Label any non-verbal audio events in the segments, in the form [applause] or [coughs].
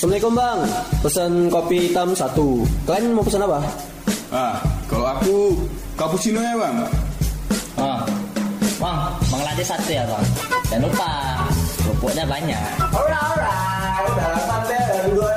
Assalamualaikum bang, pesan kopi hitam satu. Kalian mau pesan apa? Ah, kalau aku cappuccino ya bang. Oh. Bang, bang latte satu ya bang. Jangan lupa, kerupuknya banyak. Ora ora, udah santai dua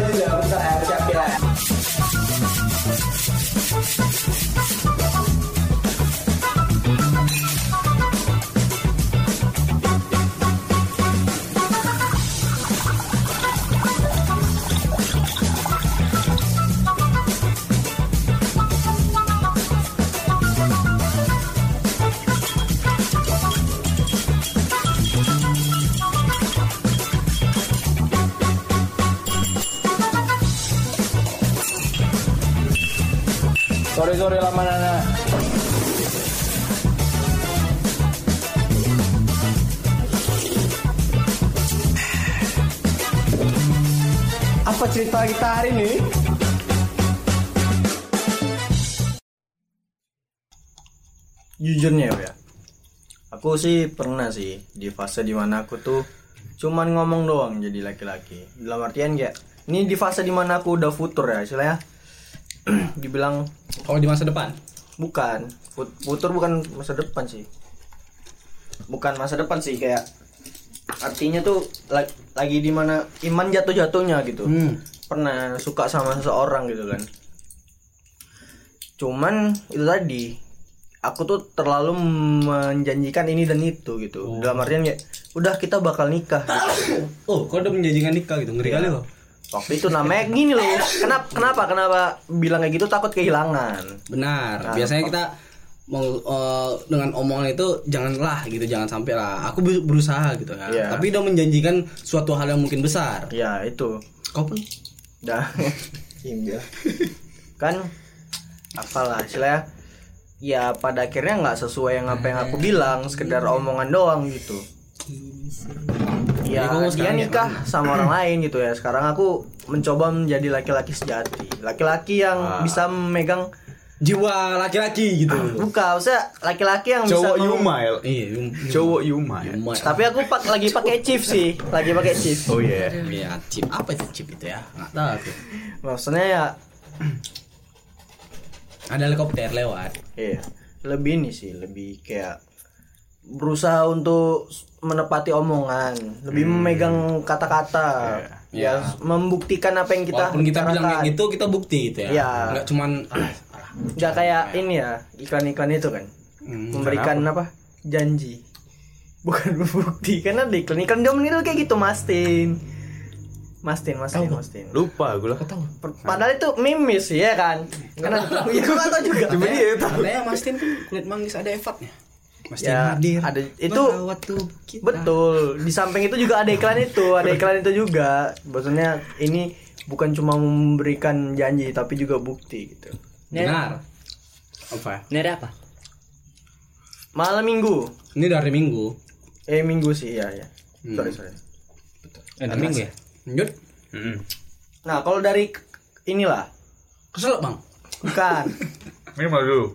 Sore sore lama nana. Apa cerita kita hari ini? Jujurnya ya, aku sih pernah sih di fase di mana aku tuh cuman ngomong doang jadi laki-laki. Dalam artian kayak ini di fase di mana aku udah futur ya istilahnya. [clears throat] dibilang Oh di masa depan. bukan futur bukan masa depan sih bukan masa depan sih kayak artinya tuh la- lagi di mana iman jatuh jatuhnya gitu Hmm. pernah suka sama seseorang gitu kan cuman itu tadi aku tuh terlalu menjanjikan ini dan itu gitu dalam artian kayak udah kita bakal nikah gitu. [coughs] Oh, kau udah menjanjikan nikah gitu ngeri kali loh. Waktu itu namanya gini loh kenapa kenapa kenapa bilang kayak gitu takut kehilangan Benar. Nah, Biasanya kita mau eh, dengan omongan itu janganlah gitu, jangan sampai lah. Aku ber- berusaha gitu kan. Iya. Tapi udah menjanjikan suatu hal yang mungkin besar. ya itu Kau pun dah [laughs] Iya. kan apalah istilahnya ya pada akhirnya nggak sesuai yang apa yang aku bilang sekedar omongan doang gitu ya Jadi kamu dia sekarang nikah sama orang lain gitu ya sekarang aku mencoba menjadi laki-laki sejati laki-laki yang bisa memegang jiwa laki-laki gitu. buka maksudnya laki-laki yang Cowok bisa Yumail. Iya, yum- Cowok Yumail. yum- tapi aku pak lagi pakai chief sih lagi pakai chief Oh iya. Iya, chip apa itu chip itu ya? Nggak tahu aku. maksudnya ya Ada helikopter lewat. Iya, lebih ini sih, lebih kayak berusaha untuk menepati omongan, lebih memegang kata-kata, ya membuktikan apa yang kita Walaupun kita bilang kayak gitu, kita bukti gitu ya. Iya. Nggak cuman ah, Nggak kayak ini ya iklan-iklan itu kan, hmm, memberikan apa? Janji, bukan [laughs] bukti karena di iklan-iklan dia meniru kayak gitu, Mastin, Mastin, Mastin, Mastin. Lupa gue lah. Per- Padahal itu mimis ya kan, karena [laughs] ya gue tahu juga. Cuma dia tahu. Katanya Mastin kan kulit manggis ada efeknya. Mastin Ya, hadir. ada itu kita. Betul. Di samping itu juga ada iklan itu, ada iklan itu juga. Maksudnya ini bukan cuma memberikan janji tapi juga bukti gitu. Benar. Apa? Ini ada apa? Malam Minggu. Ini dari Minggu. Eh Minggu sih ya ya. Hmm. Sorry sorry. Ada minggu ya? Lanjut. Nah kalau dari inilah Kesel bang. bukan [laughs] Minimal dulu.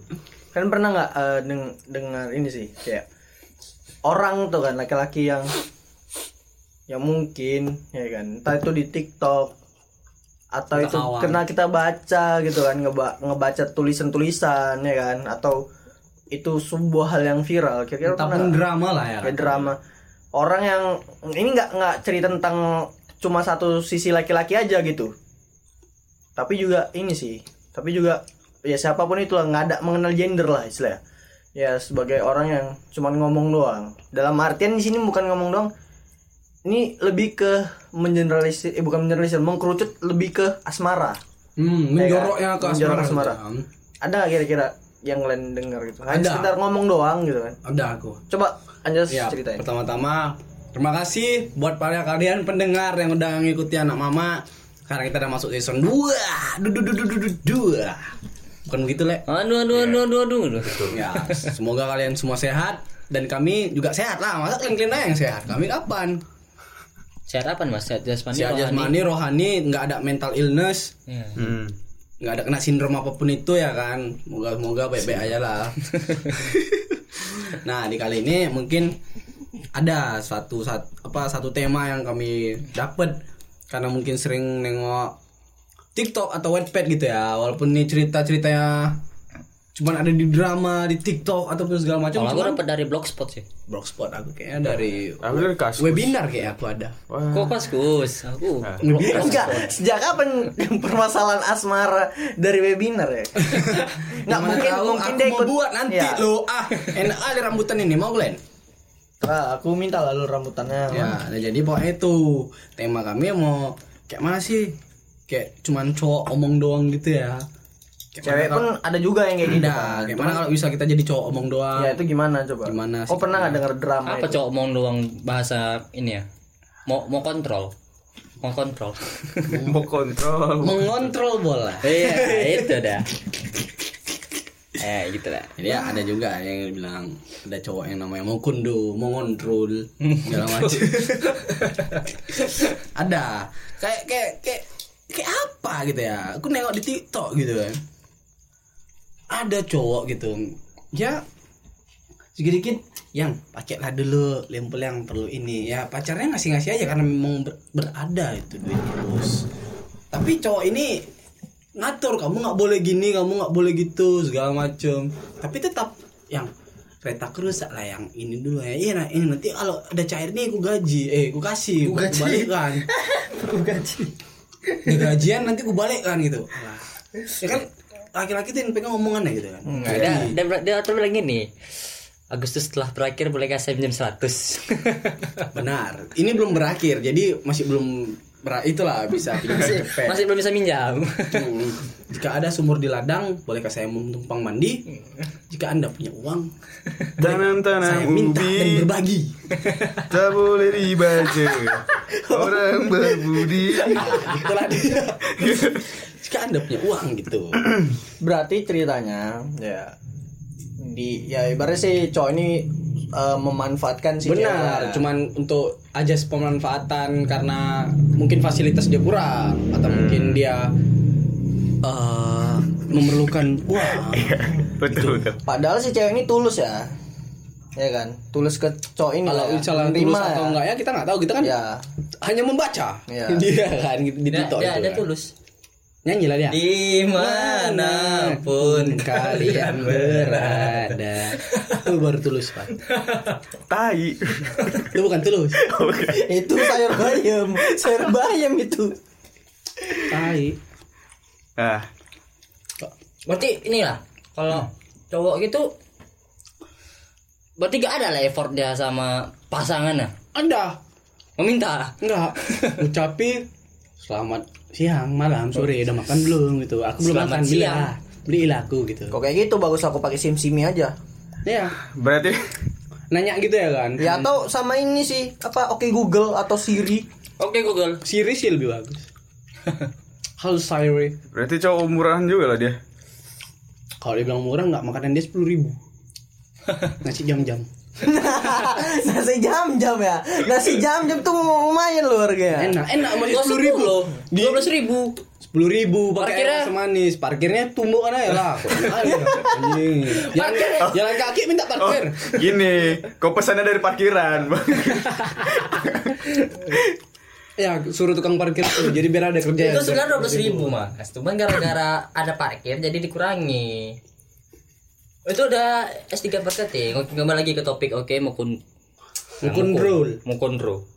Kan pernah nggak eh, deng- dengar ini sih kayak orang tuh kan laki-laki yang yang mungkin ya kan entah itu di TikTok atau Kita itu kawan. kena kita baca gitu kan ngeba- ngebaca tulisan-tulisan ya kan atau itu sebuah hal yang viral kira-kira pernah drama lah ya. Kayak drama orang yang ini nggak nggak cerita tentang cuma satu sisi laki-laki aja gitu tapi juga ini sih tapi juga ya siapa pun itu lah nggak ada mengenal gender lah istilahnya ya sebagai orang yang cuman ngomong doang dalam artian di sini bukan ngomong doang ini lebih ke mengeneralisir eh bukan mengeneralisir mengkerucut lebih ke asmara Hmm, menjoroknya ke Menjorok asmara. asmara. gitu. ada kira-kira yang kalian dengar gitu hanya Ada. sekedar ngomong doang gitu kan Ada aku. coba Anjas Ya, ceritain pertama-tama terima kasih buat para kalian pendengar yang udah ngikuti anak mama. Sekarang kita udah masuk season 2. Du du du du du du dua. Bukan begitu, Le? Aduh, aduh, aduh, aduh, aduh, aduh. Ya, semoga kalian semua sehat dan kami juga sehat lah. Masa kalian-kalian aja yang sehat? Kami kapan? Sehat apa mas? Sehat jasmani, Sehat jasmani, rohani, nggak ada mental illness, Iya. Hmm. nggak ada kena sindrom apa pun itu ya kan. Moga moga baik-baik aja lah. [laughs] nah, di kali ini mungkin ada satu sat, apa satu tema yang kami dapat karena mungkin sering nengok TikTok atau Wattpad gitu ya walaupun ini cerita-ceritanya cuman ada di drama di TikTok ataupun segala macam Kalau aku dapat dari blogspot sih. blogspot aku kayaknya dari Aku dari kaskus. webinar kayak aku ada Kok kaskus? Aku. Enggak, sejak kapan [laughs] permasalahan asmara dari webinar ya? [laughs] Enggak mungkin tahu, mungkin aku dia mau ikut buat nanti Ya. lo ah enak ada rambutan ini mau Glenn Nah, aku minta lalu rambutannya. ya nah, jadi pokoknya itu tema kami mau kayak mana sih kayak cuman cowok omong doang gitu ya Kayak Cewek pun ada juga yang kayak gitu Nah, kan. kalau bisa kita jadi cowok omong doang Ya itu gimana coba? Gimana Oh pernah nggak denger drama Apa itu? cowok mau doang bahasa ini ya? Mau mau kontrol. Mau kontrol. [laughs] Mau kontrol. mengontrol bola [laughs] Iya, [laughs] itu dah. Eh, gitu lah. Jadi ya ada juga yang bilang ada cowok yang namanya mau kundo, mau ngontrol, segala macam. ada kayak kayak kayak kayak apa gitu ya? Aku nengok di TikTok gitu kan. Ada cowok gitu, ya sedikit yang pakailah dulu lempel yang perlu ini ya pacarnya ngasih ngasih aja karena memang ber- berada itu duitnya bos tapi cowok ini ngatur kamu nggak boleh gini kamu nggak boleh gitu segala macem tapi tetap yang kereta rusak lah yang ini dulu ya iya nah, ini nanti kalau ada cair nih aku gaji eh aku kasih aku gaji. balikkan [laughs] Aku gaji. Di gajian nanti aku balikkan gitu Lah, ya kan laki-laki tuh yang pegang omongannya gitu kan Nggak ada. Dia, dia, dia bilang gini. Agustus setelah berakhir boleh kasih pinjam 100 benar ini belum berakhir jadi masih belum ber itulah bisa pinjam. Masih belum bisa minjam Hmm. Jika ada sumur di ladang, bolehkah saya menumpang mandi? Jika anda punya uang, [laughs] Tanam-tanam saya minta dan ubi berbagi. [laughs] tak boleh dibaca. Orang berbudi. [laughs] Itulah dia. Jika anda punya uang gitu. [clears throat] Berarti ceritanya ya di ya ibaratnya sih cowok ini eh, memanfaatkan si Benar, cewek. cuman untuk ajas pemanfaatan karena mungkin fasilitas dia kurang atau mungkin dia eh, memerlukan uang. Betul betul. Padahal si cewek ini tulus ya. Ya kan? Tulus ke cowok ini Kalau lah ya. misalnya tulus atau ya. enggak ya kita nggak tahu kita kan Ya. hanya membaca Iya. [laughs] dia kan gitu di Dia, TikTok dia, itu dia kan. tulus nyanyi lah dia Di mana pun kalian [laughs] berada itu baru tulus pak Tai. itu bukan tulus [laughs] itu sayur bayam, sayur bayam itu. tai Nah, Berarti inilah Kalau cowok gitu Berarti gak ada lah effort dia sama pasangannya? Anda Meminta? Enggak [laughs] ucapi selamat siang malam sore udah makan belum? gitu. Aku belum Selamat makan siang. belilah belilah aku gitu. Kok kayak gitu bagus aku pakai sim simi aja. ya berarti nanya gitu ya kan? Ya atau sama ini sih apa oke Google atau Siri. Oke Google. Siri sih lebih bagus [laughs] halo Siri berarti cowok murahan juga lah dia. kalau dia bilang murah nggak makanan dia sepuluh ribu [laughs] nasi jam-jam [laughs] Nasi jam-jam ya. Nasi jam-jam tuh lumayan loh harganya. enak enak Oh, sepuluh ribu loh Dua belas ribu sepuluh ribu Parkirnya? pakai semanis parkirnya tumbuk kan ya lah [laughs] Anjing. jalan, jalan kaki minta Oh, parkir gini, kau pesannya dari parkiran. Ya suruh tukang parkir tuh jadi biar ada kerja Itu sebenarnya dua belas ribu mas. Cuman gara-gara ada parkir jadi dikurangi. Itu udah S3 marketing Oke kembali lagi ke topik Oke mau kun Mau kontrol. Mau kontrol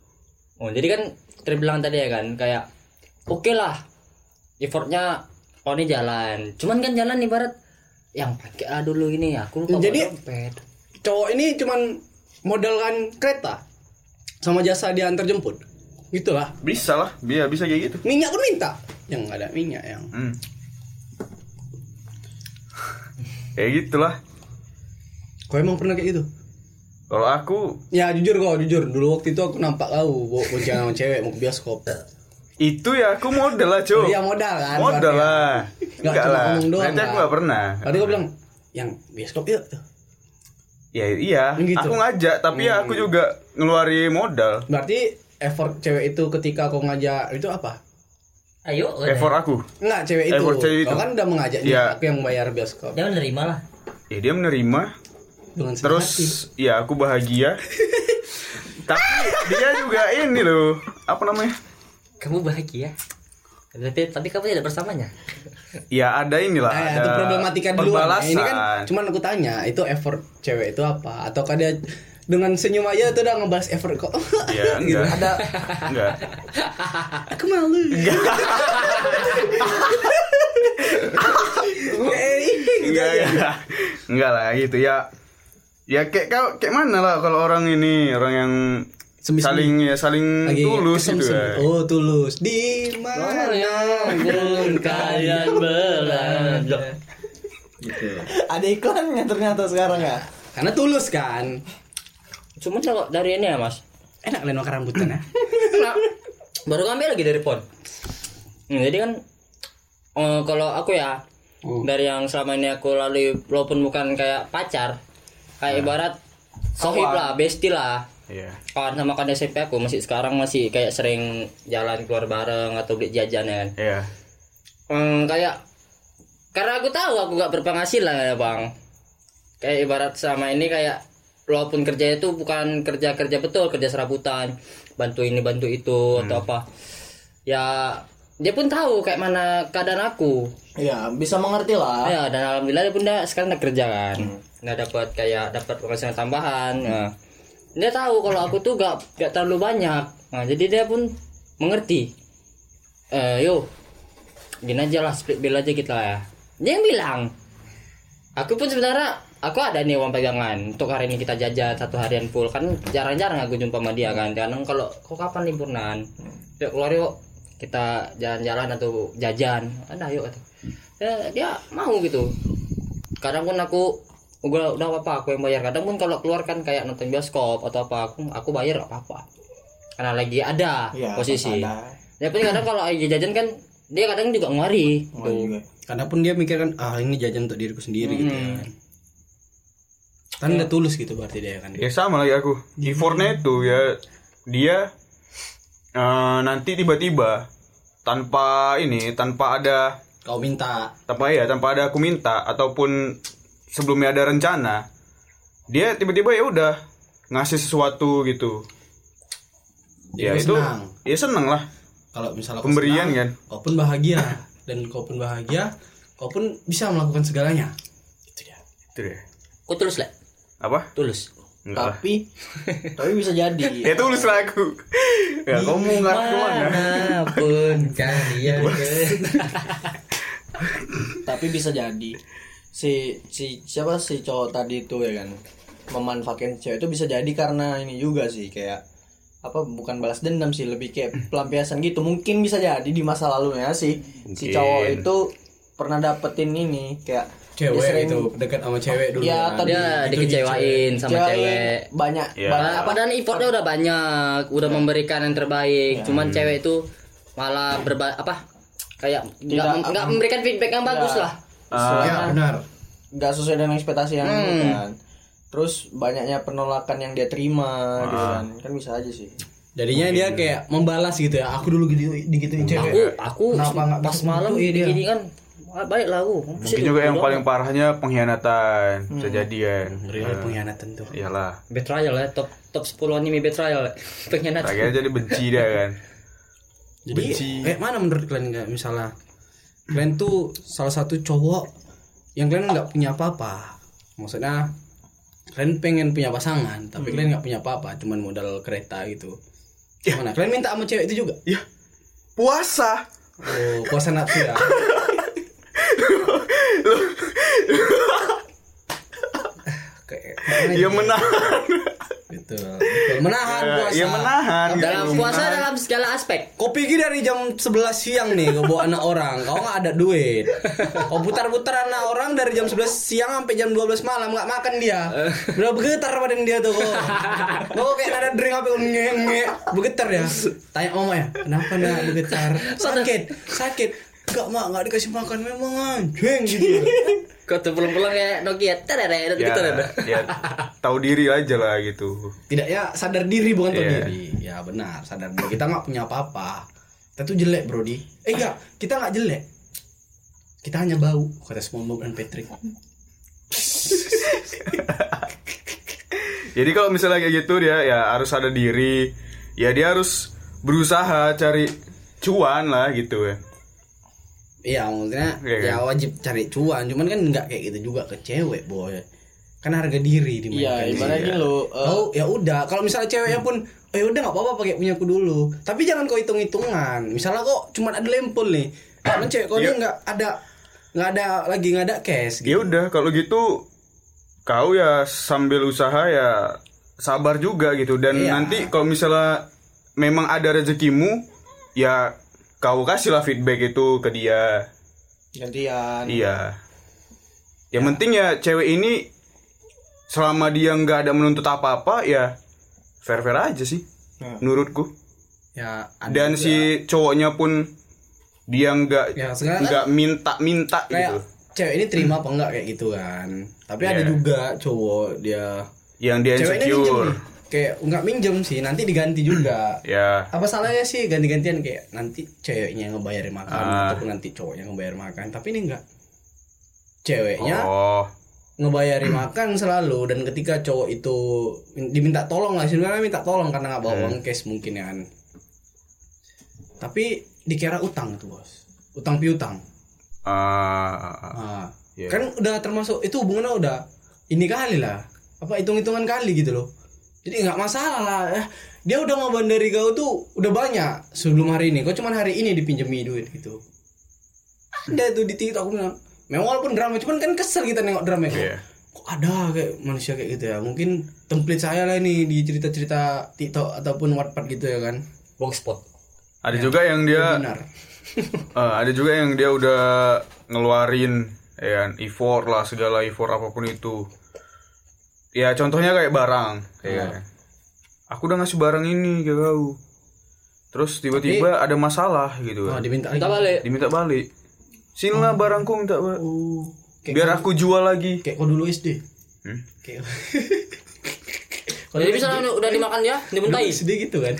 Oh jadi kan terbilang tadi ya kan Kayak Oke lah Effortnya Oh ini jalan. Cuman kan jalan ibarat Yang pakai ah dulu ini Aku lupa Jadi- dompet. cowok ini cuman modalkan kereta sama jasa diantar jemput gitulah Bisa lah, bisa bisa kayak gitu. minyak pun minta yang nggak ada minyak yang Hmm. Kayak gitulah. kau emang pernah kayak gitu Kalau aku ya jujur kok jujur dulu waktu itu aku nampak kau bawa bocah sama cewek mau ke bioskop itu ya aku modal lah, Cuk. Iya modal kan Modal lah. Nggak Enggak cuma lah. ngomong doang, Berarti aku nggak pernah. Tadi kau bilang yang bioskop yuk tuh. Ya iya, Gitu. aku ngajak tapi ya aku juga ngeluarin modal. Berarti effort cewek itu ketika kau ngajak itu apa? Ayo Effort aku. Enggak, cewek itu. Effort cewek Kau itu. kan udah mengajak dia, Iya. aku yang bayar bioskop. Jangan nerima lah Ya dia menerima, Dengan senang terus hati. ya aku bahagia. [laughs] tapi dia juga ini loh, apa namanya? kamu bahagia tapi tapi kamu tidak bersamanya Ya ada inilah. Eh, ada itu problematika di luar. Nah, ini kan cuman aku tanya, itu effort cewek itu apa? Ataukah dia dengan senyum aja itu udah ngebahas effort kok? Ya [laughs] enggak. ada Enggak. [laughs] aku malu. [laughs] Eh, gitu Enggak, aja. enggak. Enggak lah gitu ya. Ya kayak kau kayak mana lah kalau orang ini orang yang Semi-semi. saling ya saling Lagi tulus gitu ya. Oh, tulus. Di mana? pun kalian berada ada iklannya ternyata sekarang ya. Karena tulus kan. Cuma kalau dari ini ya mas Enak lain makan rambutan ya. [laughs] Nah, baru ngambil lagi dari pon Hmm, jadi kan eh, kalau aku ya Oh. dari yang selama ini aku lalui walaupun bukan kayak pacar kayak ibarat sohib lah bestie lah Iya. kawan sama kawan SMP aku masih sekarang masih kayak sering jalan keluar bareng atau beli jajan ya kan Iya. Hmm, kayak karena aku tahu aku gak berpenghasilan ya bang kayak ibarat sama ini kayak walaupun kerja itu bukan kerja kerja betul kerja serabutan bantu ini bantu itu atau apa. Ya dia pun tahu kayak mana keadaan aku. Iya, bisa mengerti lah. ya dan alhamdulillah dia pun dah sekarang udah kerja kan. Nggak dapat kayak dapat penghasilan tambahan ya. dia tahu kalau aku tuh gak gak terlalu banyak. Nah jadi dia pun mengerti. Eh yo gini aja lah split bill aja kita ya. Dia yang bilang. Aku pun sebenarnya aku ada nih uang pegangan untuk hari ini kita jajan satu harian full kan jarang-jarang aku jumpa sama dia kan kadang kalau kok kapan liburan yuk keluar yuk kita jalan-jalan atau jajan ada yuk kata. ya, dia mau gitu kadang pun aku udah udah apa aku yang bayar kadang pun kalau keluar kan kayak nonton bioskop atau apa aku aku bayar gak apa-apa karena lagi ada Iya, posisi ada. ya pun kadang kalau lagi jajan kan dia kadang juga ngari Oh, juga. Karena pun dia mikir kan, ah ini jajan untuk diriku sendiri gitu Hmm. kan. Kan udah tulus gitu berarti dia kan. Ya sama lagi aku. Effortnya itu ya dia eh, nanti tiba-tiba tanpa ini tanpa ada Kau minta tanpa ya tanpa ada aku minta ataupun sebelumnya ada rencana dia tiba-tiba ya udah ngasih sesuatu gitu ya Dia itu senang. ya seneng lah kalau misalnya kau Pemberian, senang, kan? Kau pun bahagia dan kau pun bahagia, kau pun bisa melakukan segalanya. Gitu ya. itu deh Kok tulus lah? Apa? Tulus. enggak lah. Tapi [laughs] tapi bisa jadi. ya tulus lah aku. Ya kamu ngarep ke mana Mana pun [laughs] kalian tapi bisa jadi. Si si siapa si cowok tadi itu ya kan? Memanfaatkan cewek itu bisa jadi karena ini juga sih kayak apa bukan balas dendam sih lebih kayak [laughs] pelampiasan gitu. Mungkin bisa jadi di masa lalunya sih. Si Mungkin. cowok itu pernah dapetin ini kayak dia Cewek sering- itu dekat sama cewek dulu. Ya, kan. tadi dia Itu dikecewain sama cewek cewek. banyak Iya. banyak apa Padahal effortnya udah banyak, udah memberikan yang terbaik. Cuman cewek itu malah berba apa? Kayak nggak nggak memberikan feedback yang bagus Ya. lah. Ah, Ya benar. nggak sesuai dengan ekspektasi yang Hmm. itu kan terus banyaknya penolakan yang dia terima gitu Ah. kan kan bisa aja sih Jadinya dia kayak membalas gitu ya. Aku dulu gitu digituin Aku cewek. aku Kenapa nggak pas malam gitu, iya, dia. gini kan baik lah aku. mungkin juga yang paling parahnya pengkhianatan bisa jadi kan Ngeri pengkhianatan tuh. iyalah betrayal ya top top 10 anime betrayal ya. [laughs] pengkhianat. akhirnya jadi benci dia kan Jadi kayak mana menurut kalian nggak misalnya kalian tuh salah satu cowok yang kalian nggak punya apa-apa. Maksudnya kalian pengen punya pasangan tapi kalian nggak punya apa-apa, cuman modal kereta gitu. Gimana? Kalian minta sama cewek itu juga? ya puasa Oh, puasa nafsu ya. [laughs] Kayak- kayak ya menahan Betul. Betul. Menahan puasa. ya menahan gitu. Dalam puasa dalam segala aspek. Kau pergi dari jam 11 siang nih kau bawa anak orang, kau nggak ada duit. Kau putar-putar anak orang dari jam 11 siang sampai jam 12 malam nggak makan dia. Udah bergetar badan dia tuh kok. Kau kayak ada drink apa nge nge bergetar ya. Tanya mama ya, kenapa nak bergetar? Sakit, sakit. Gak mak, nggak dikasih makan memang anjing gitu. [laughs] Kau tuh pulang-pulang kayak Nokia tereret ya, gitu ada. ya tahu diri aja lah gitu Tidak ya sadar diri bukan tahu Iya. diri. Ya benar, sadar diri. Kita nggak punya apa-apa. Kita tuh jelek, Brody. Eh enggak, kita nggak jelek. Kita hanya bau, kata SpongeBob dan Patrick. Jadi kalau misalnya kayak gitu dia ya harus ada diri, ya dia harus berusaha cari cuan lah gitu ya Iya maksudnya Iya kan? ya wajib cari cuan. Cuman kan nggak kayak gitu juga ke cewek boy. Kan harga diri Iya, dimainkan ibaratnya lo. eh, Oh ya udah. Kalau misalnya ceweknya pun oh ya udah nggak apa-apa pakai punya aku dulu. Tapi jangan kau hitung hitungan misalnya kok cuma ada lempul nih. Karena cewek kau Iya. ini nggak ada nggak ada lagi nggak ada cash ya udah kalau gitu kau ya sambil usaha ya sabar juga gitu. Dan Iya. nanti kalau misalnya memang ada rezekimu ya kau kasihlah feedback itu ke dia. Gantian. iya. Yang penting ya cewek ini selama dia nggak ada menuntut apa-apa ya fair fair aja sih Nah. menurutku. Ya ada dan juga. si cowoknya pun dia nggak Ya, kan nggak minta minta kayak gitu cewek ini terima apa enggak kayak gitu kan. Tapi ada Iya. juga cowok dia yang dia insecure kayak nggak minjem sih nanti diganti juga. Ya apa salahnya sih ganti-gantian? Kayak nanti ceweknya yang ngebayarin makan Ah. ataupun nanti cowoknya ngebayar makan. Tapi ini enggak ceweknya oh. ngebayarin makan selalu dan ketika cowok itu min- diminta tolong lah. Sebenarnya minta tolong karena nggak bawa Hmm. uang cash mungkin ya kan. Tapi dikira utang tuh bos. Utang piutang. Ah, ah. nah, Iya. kan udah termasuk itu hubungannya udah ini kali lah. Apa hitung hitungan kali gitu loh jadi nggak masalah lah eh, dia udah ngoban dari kau tuh udah banyak sebelum hari ini. Kau cuman hari ini dipinjemi duit gitu? Ada tuh di tiktok aku bilang memang walaupun drama cuman kan kesel kita nengok drama kok. Iya. kok ada kayak manusia kayak gitu ya? Mungkin template saya lah ini di cerita-cerita tiktok ataupun wattpad gitu ya kan? Blogspot. ada juga yang dia benar [laughs] eh, ada juga yang dia udah ngeluarin ya kan, effort lah segala effort apa pun itu ya contohnya kayak barang ya kan. aku udah ngasih barang ini ke kau terus tiba-tiba ada masalah gitu oh, kan. diminta Kita lagi. balik. diminta balik. Sinilah barangku minta balik. Oh, kayak biar aku jual lagi. kayak kau dulu SD Hmm? kayak [laughs] Jadi misalnya udah dimakan ya, dimuntahin. SD gitu kan?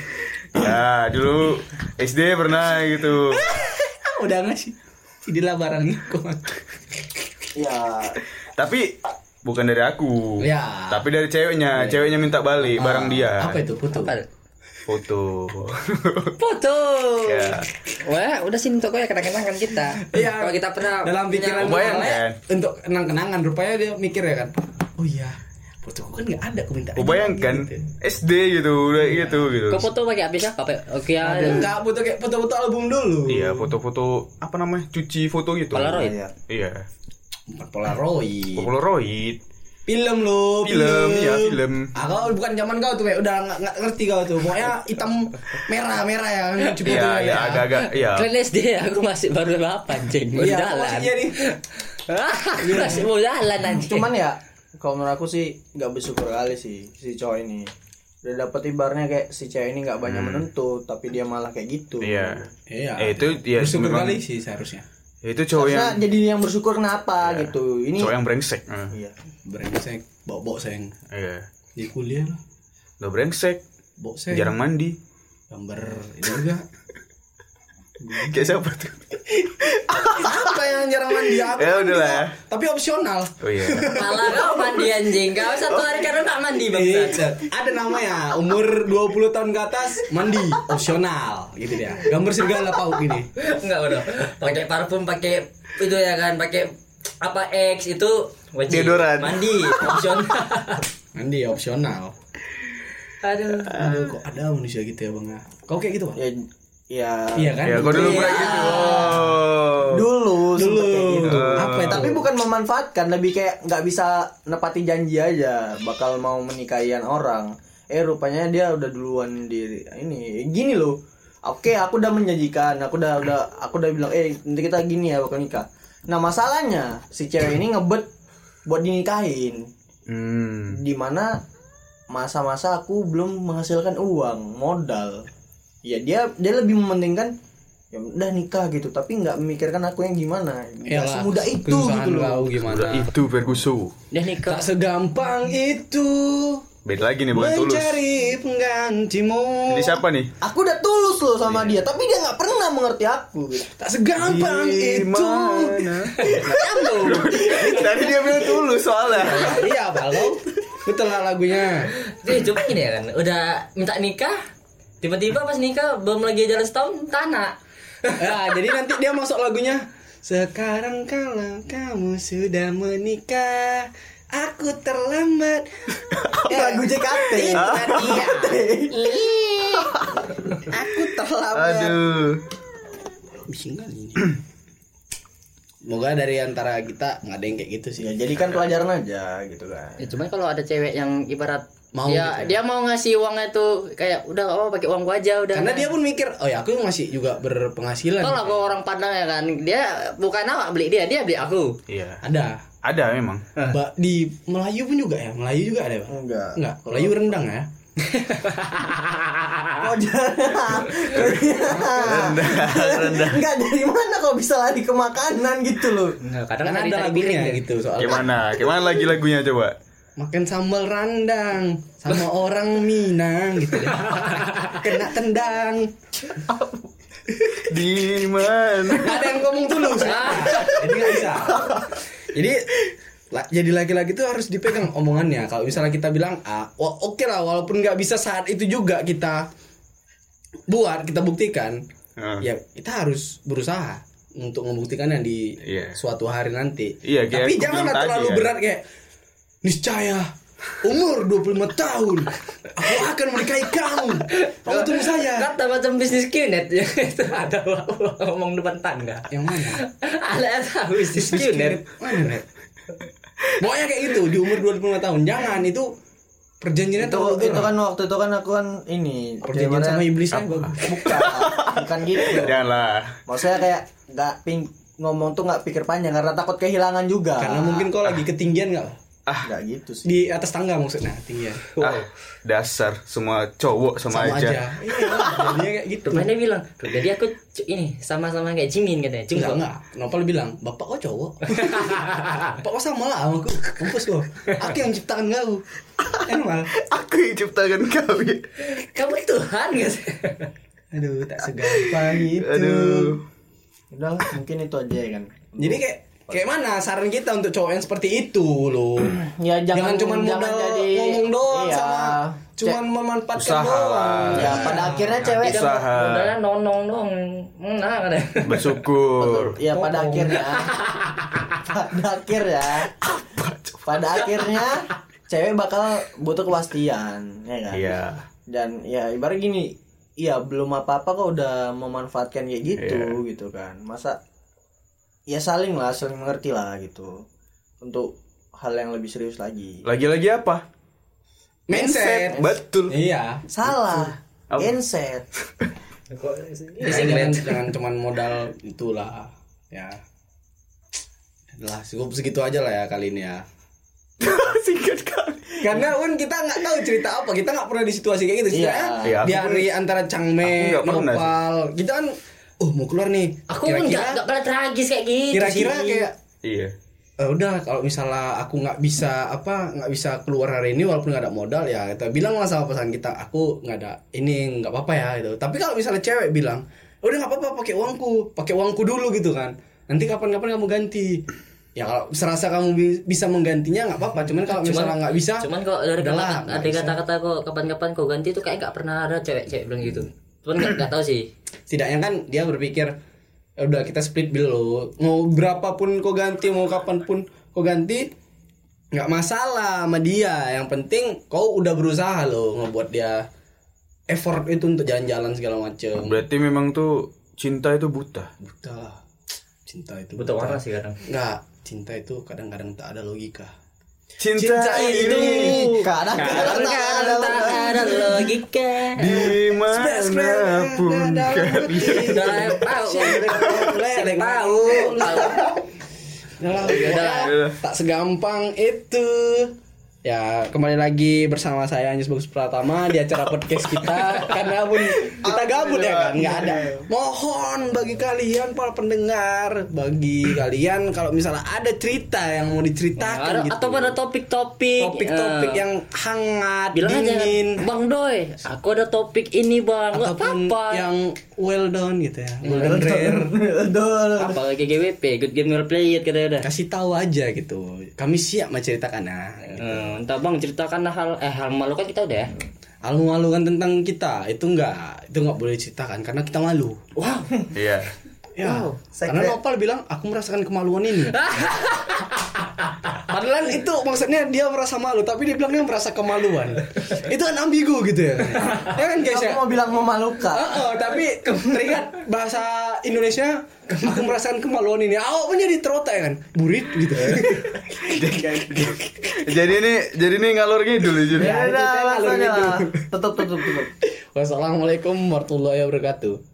Ya dulu SD pernah gitu. [laughs] Udah ngasih. Inilah barangnya kok. Ya, tapi bukan dari aku Ya. tapi dari ceweknya ceweknya minta balik barang dia apa itu putu Apa? foto [laughs] Foto. ya Wah, udah sini untuk ya kenang-kenangan kita. Iya. Kalau kita pernah dalam pikiran Kebayang, dia, kan? untuk kenang-kenangan rupanya dia mikir ya kan oh iya fotoku kan nggak ada aku minta bayangkan SD gitu udah gitu gitu Kau foto pakai apa sih? Pakai Oke ya. nggak foto kayak foto-foto album dulu iya foto-foto apa namanya cuci foto gitu Polaroid. ya. iya Bukan Polaroid Polaroid film lo film ya film Ah, kau bukan zaman kau tuh, kayak udah nggak ngerti kau tuh. Pokoknya hitam merah merah ya, cuci iya fotonya iya ya. agak-agak iya Kalian SD aku masih baru berapa anjing? Baru Iya, jalan. nih. [laughs] Aku masih mau jalan anjing. Cuman ya, kalau menurut aku sih nggak bersyukur kali sih si cowok ini. Udah dapet ibarnya kayak si cewek ini nggak banyak menuntut, tapi dia malah kayak gitu. iya Iya. Eh, itu ya bersyukur memang- kali sih seharusnya. Itu cowok yang Karena jadi yang bersyukur kenapa gitu. Ini cowok yang brengsek Eh, Iya. Brengsek, bok-bok seng. iya Di kuliah lah, udah brengsek bok seng. jarang mandi Gambar ini juga. [laughs] kayak siapa tuh Apa yang jarang mandi? Aku Ya, udahlah kok. ya. Tapi opsional. oh iya Malah kau mandi anjing. Kau satu hari karena nggak mandi bang. Iya, ada namanya umur 20 tahun ke atas mandi opsional gitu dia. Gambar serigala pauk ini. Enggak udah. Pakai parfum, pakai itu ya kan, pakai apa X itu wajib. Deodoran. Mandi opsional. Mandi opsional. Aduh. Aduh, kok ada manusia gitu ya bang? ya? Kau kayak gitu bang? Ya, ya Iya kan? ya kok dulu Iya. pernah gitu oh. dulu Dulu. kayak gitu. Apa itu? Tapi bukan memanfaatkan, lebih kayak nggak bisa nepati janji aja bakal mau menikahian orang. Eh rupanya dia udah duluan di ini. Gini loh. Oke, aku udah menjanjikan, aku udah udah aku udah bilang, "Eh, nanti kita gini ya bakal nikah." Nah, masalahnya si cewek ini ngebet buat dinikahin. hmm. Di mana masa-masa aku belum menghasilkan uang modal ya dia dia lebih mementingkan ya udah nikah gitu. Tapi nggak memikirkan aku yang gimana. Iyalah, semudah itu kesusahan gitu loh gimana? Udah itu Ferguson. Dia nikah. Tak segampang itu. Beda lagi nih bukan tulus. Mencari penggantimu. ini siapa nih? Aku udah tulus loh sama dia tapi dia nggak pernah mengerti aku gitu. Tak segampang itu. mana? [laughs] Tadi dia bilang tulus soalnya. Iya, kalau betul lah lagunya. Dia coba gini ya kan, udah minta nikah, tiba-tiba pas nikah belum lagi jalan setahun tanah. Ya, jadi nanti dia masuk lagunya Sekarang kalau kamu sudah menikah Aku terlambat [laughs] Lagu JKT. Itu Ih, Aku terlambat Aduh. Bising kali ini Semoga dari antara kita nggak ada yang kayak gitu sih Ya jadikan pelajaran aja gitu kan. Ya, cuman kalau ada cewek yang ibarat Mau dia gitu ya? dia mau ngasih uangnya tuh kayak udah oh pakai uang gua aja udah. Karena dia pun mikir Oh ya aku masih juga berpenghasilan kalau aku orang Padang ya kan, dia bukan awak beli dia, dia beli aku. Iya. Ada Ada memang. Ba- Di Melayu pun juga ya Melayu juga ada Bang? Enggak. Enggak Melayu rendang ya [laughs] jangan. rendah, Enggak dari mana kok bisa lari ke makanan gitu loh. Nah, kadang cari ada lagunya piring gitu soal Gimana? Gimana lagi lagunya coba? Makan sambal randang sama orang Minang gitu deh. Kena tendang. Di mana? Ada yang ngomong tulus. Jadi nggak bisa. Jadi la- jadi laki-laki itu harus dipegang omongannya. Kalau misalnya kita bilang A, wah oke lah walaupun nggak bisa saat itu juga kita buat, kita buktikan. Ah. Ya kita harus berusaha untuk membuktikannya di Iya. suatu hari nanti. Iya, kayak Tapi janganlah terlalu ya. berat kayak niscaya umur 25 tahun aku akan menikahi kamu. Kamu tunggu saya. Kata macam bisnis QNet ya [laughs] itu ada ngomong depan tangga. Yang mana? Ada tahu bisnis QNet. Mana? Pokoknya kayak gitu di umur 25 tahun. Jangan itu perjanjiannya Itu terlalu itu kan waktu itu kan aku kan ini perjanjian sama iblis bagus. Bukan, bukan gitu. Janganlah. Maksudnya kayak nggak ping ngomong tuh nggak pikir panjang karena takut kehilangan juga. Karena mungkin kau lagi ketinggian nggak? Nggak gitu sih. Di atas tangga maksudnya ketinggian. Ah, dasar semua cowok sama, Sama aja. aja. Iya, kayak gitu. Dia bilang, "Tuh, jadi aku ini sama-sama kayak Jimin katanya. Enggak, Jungkook. enggak. Nopal bilang, "Bapak kok cowok?" [laughs] Bapak kok sama lah sama aku. Kampus kok. Aku yang ciptakan kau. Emang. Aku yang ciptakan kau ya. Kamu Tuhan gak sih? Aduh, tak segampang itu. Aduh. Udah mungkin itu aja ya kan. Jadi kayak kayak mana saran kita untuk cowok yang seperti itu loh. [clears throat] Ya jangan, cuma modal ngomong doang iya. sama cuman memanfaatkan Usaha doang. Ya pada akhirnya cewek Usaha. Modalnya nonong dong. Mana katanya. Bersyukur. ya pada akhirnya [laughs] pada akhirnya pada akhirnya cewek bakal butuh kepastian ya kan Iya. dan ya ibarat gini iya belum apa apa kok udah memanfaatkan kayak gitu Iya. gitu kan masa ya saling lah saling mengerti lah gitu untuk hal yang lebih serius lagi Lagi-lagi apa? Mindset. Betul. Iya. salah genset Ya, jangan jangan cuman modal itulah. Ya. Adalah cukup segitu aja lah ya kali ini ya. [laughs] Singkat kali. Karena kan kita nggak tahu cerita apa, kita nggak pernah di situasi kayak gitu. Iya. Setidaknya Iya, aku Dari antara Changme, sih. Nopal, kita kan, oh mau keluar nih. Aku pun nggak nggak pernah tragis kayak gitu Kira-kira kayak Iya. "Eh, udah kalau misalnya aku nggak bisa apa nggak bisa keluar hari ini walaupun nggak ada modal ya kita bilang lah sama pesan kita aku nggak ada ini nggak apa-apa ya gitu tapi kalau misalnya cewek bilang udah nggak apa-apa pakai uangku pakai uangku dulu gitu kan nanti kapan-kapan kamu ganti ya kalau serasa kamu bi- bisa menggantinya nggak apa-apa cuman kalau misalnya nggak bisa Cuman kok dari kata, ada kata-kata kok kapan-kapan kau ganti itu kayak nggak pernah ada cewek-cewek bilang gitu. Cuman nggak nggak tahu sih. setidaknya kan dia berpikir "Ya udah kita split bill lo mau berapapun kau ganti mau kapan pun kau ganti nggak masalah sama dia yang penting kau udah berusaha lo ngebuat dia effort itu untuk jalan-jalan segala macem Berarti memang tuh cinta itu buta. buta lah cinta itu Butuh warna sih kadang. nggak cinta itu kadang-kadang tak ada logika Cinta, ini kadang-kadang tak ada tak ada logika. di mana pun kalian. Udah tahu. Lelek Tahu. Tahu. Udah lah. tak segampang itu. Ya, kembali lagi bersama saya Anjus Bagus Pratama di acara podcast kita karena pun kita gabut ya kan, nggak ada. Mohon bagi kalian para pendengar, bagi kalian kalau misalnya ada cerita yang mau diceritakan Ada, gitu. atau pada topik-topik topik-topik eh, yang hangat, bilang aja dingin, Bang Doi, aku ada topik ini bang, nggak ataupun apa-apa. yang well done gitu ya, well done rare. Apa GGWP, good game well played udah. Kasih tahu aja gitu. Kami siap menceritakan nah. Entah bang ceritakan hal eh hal malu kan kita udah ya. malu-malukan tentang kita itu enggak itu enggak boleh diceritakan karena kita malu. Wow. Iya. ya Wow, karena Nopal bilang aku merasakan kemaluan ini [laughs] Padahal itu maksudnya dia merasa malu tapi dia bilang dia merasa kemaluan itu kan ambigu gitu ya ya kan guys ya Aku mau bilang memalukan. Oh, tapi teringat bahasa Indonesia aku merasakan kemaluan ini. Awak punya di terotak kan, burit gitu. [laughs] jadi ini jadi ini ngalor ngidul ya jadi. Ya saya ngalur gitu. lah. Tutup tutup tutup. Wassalamualaikum warahmatullahi wabarakatuh.